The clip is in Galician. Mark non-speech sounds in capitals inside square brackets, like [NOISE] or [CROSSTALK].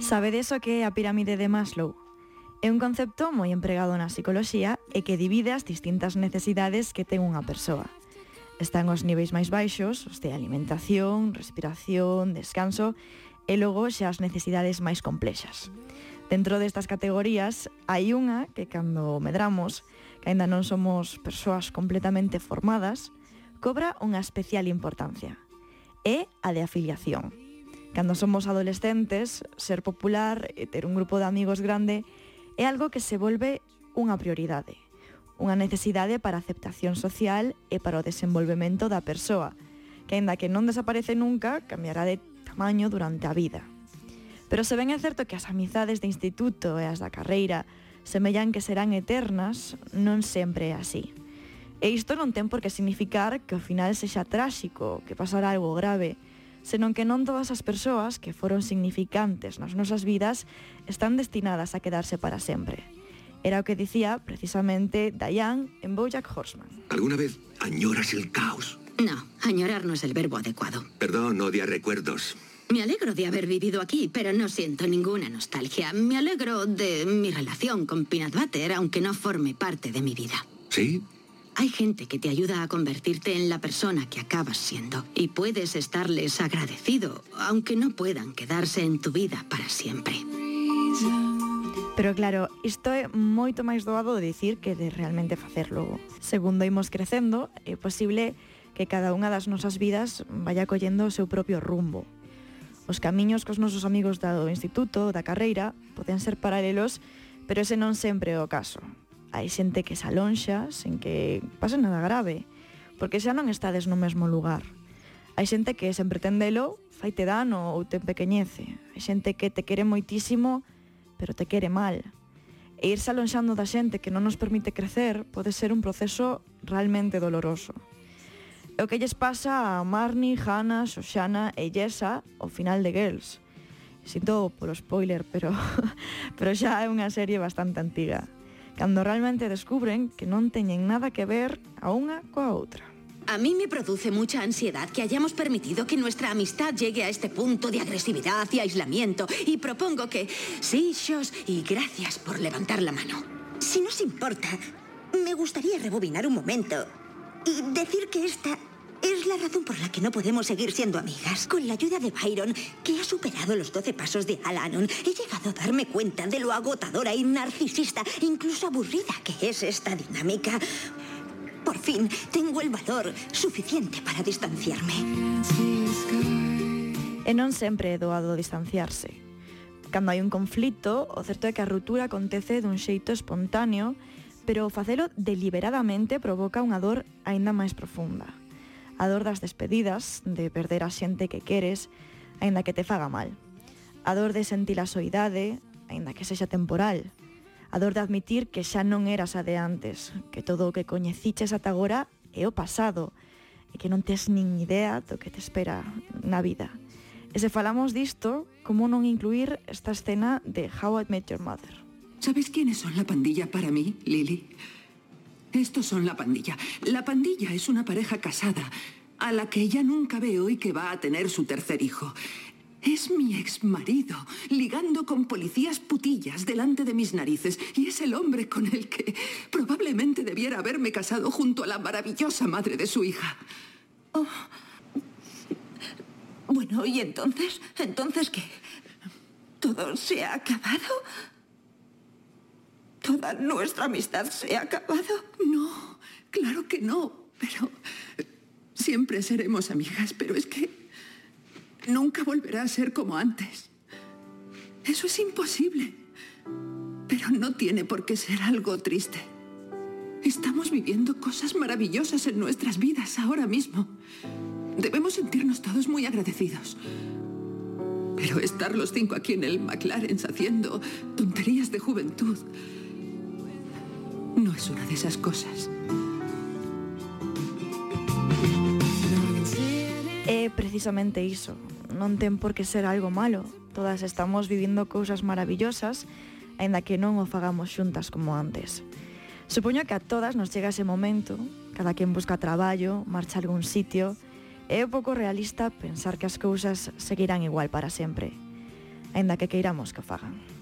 Sabe deso que é a pirámide de Maslow? É un concepto moi empregado na psicoloxía e que divide as distintas necesidades que ten unha persoa. Están os niveis máis baixos, os de alimentación, respiración, descanso, e logo xa as necesidades máis complexas. Dentro destas categorías hai unha que cando medramos, que aínda non somos persoas completamente formadas, cobra unha especial importancia. É a de afiliación. Cando somos adolescentes, ser popular e ter un grupo de amigos grande é algo que se volve unha prioridade, unha necesidade para a aceptación social e para o desenvolvemento da persoa, que aínda que non desaparece nunca, cambiará de tamaño durante a vida. Pero se ben é certo que as amizades de instituto e as da carreira semellan que serán eternas, non sempre é así. E isto non ten por que significar que o final sexa tráxico, que pasará algo grave, senón que non todas as persoas que foron significantes nas nosas vidas están destinadas a quedarse para sempre. Era o que dicía precisamente Diane en Bojack Horseman. ¿Alguna vez añoras el caos? No, añorar no es el verbo adecuado. Perdón, odia recuerdos. Me alegro de haber vivido aquí, pero no siento ninguna nostalgia. Me alegro de mi relación con Peanut Butter, aunque no forme parte de mi vida. ¿Sí? Hay gente que te ayuda a convertirte en la persona que acabas siendo y puedes estarles agradecido, aunque no puedan quedarse en tu vida para siempre. Pero claro, isto é moito máis doado de dicir que de realmente facerlo. Segundo imos crecendo, é posible que cada unha das nosas vidas vaya collendo o seu propio rumbo. Os camiños cos nosos amigos do instituto, da carreira, poden ser paralelos, pero ese non sempre é o caso hai xente que se alonxa sen que pase nada grave, porque xa non estades no mesmo lugar. Hai xente que sen pretendelo faite dano ou te empequeñece. Hai xente que te quere moitísimo, pero te quere mal. E irse alonxando da xente que non nos permite crecer pode ser un proceso realmente doloroso. E o que lles pasa a Marni, Hanna, Xoxana e Yesa ao final de Girls. Sinto polo spoiler, pero, [LAUGHS] pero xa é unha serie bastante antiga. Cando realmente descubren que non teñen nada que ver a unha coa outra. A mí me produce mucha ansiedad que hayamos permitido que nuestra amistad llegue a este punto de agresividad y aislamiento. Y propongo que... Sí, Shos, y gracias por levantar la mano. Si nos importa, me gustaría rebobinar un momento y decir que esta es la razón por la que no podemos seguir siendo amigas. Con la ayuda de Byron, que ha superado los 12 pasos de Alanon, he llegado a darme cuenta de lo agotadora y narcisista, incluso aburrida que es esta dinámica. Por fin tengo el valor suficiente para distanciarme. E non sempre é doado distanciarse. Cando hai un conflito, o certo é que a ruptura acontece dun xeito espontáneo, pero facelo deliberadamente provoca unha dor aínda máis profunda a dor das despedidas, de perder a xente que queres, aínda que te faga mal. A dor de sentir a soidade, aínda que sexa temporal. A dor de admitir que xa non eras a de antes, que todo o que coñeciches ata agora é o pasado, e que non tes nin idea do que te espera na vida. E se falamos disto, como non incluir esta escena de How I Met Your Mother? ¿Sabes quiénes son la pandilla para mí, Lily? Estos son la pandilla. La pandilla es una pareja casada, a la que ya nunca veo y que va a tener su tercer hijo. Es mi ex marido, ligando con policías putillas delante de mis narices, y es el hombre con el que probablemente debiera haberme casado junto a la maravillosa madre de su hija. Oh. Bueno, ¿y entonces? ¿Entonces qué? ¿Todo se ha acabado? ¿Toda nuestra amistad se ha acabado? No, claro que no, pero siempre seremos amigas, pero es que nunca volverá a ser como antes. Eso es imposible, pero no tiene por qué ser algo triste. Estamos viviendo cosas maravillosas en nuestras vidas ahora mismo. Debemos sentirnos todos muy agradecidos. Pero estar los cinco aquí en el McLaren haciendo tonterías de juventud no es una de esas cosas. É precisamente iso. Non ten por que ser algo malo. Todas estamos vivindo cousas maravillosas, aínda que non o fagamos xuntas como antes. Supoño que a todas nos chega ese momento, cada quen busca traballo, marcha a algún sitio, é un pouco realista pensar que as cousas seguirán igual para sempre, aínda que queiramos que o fagan.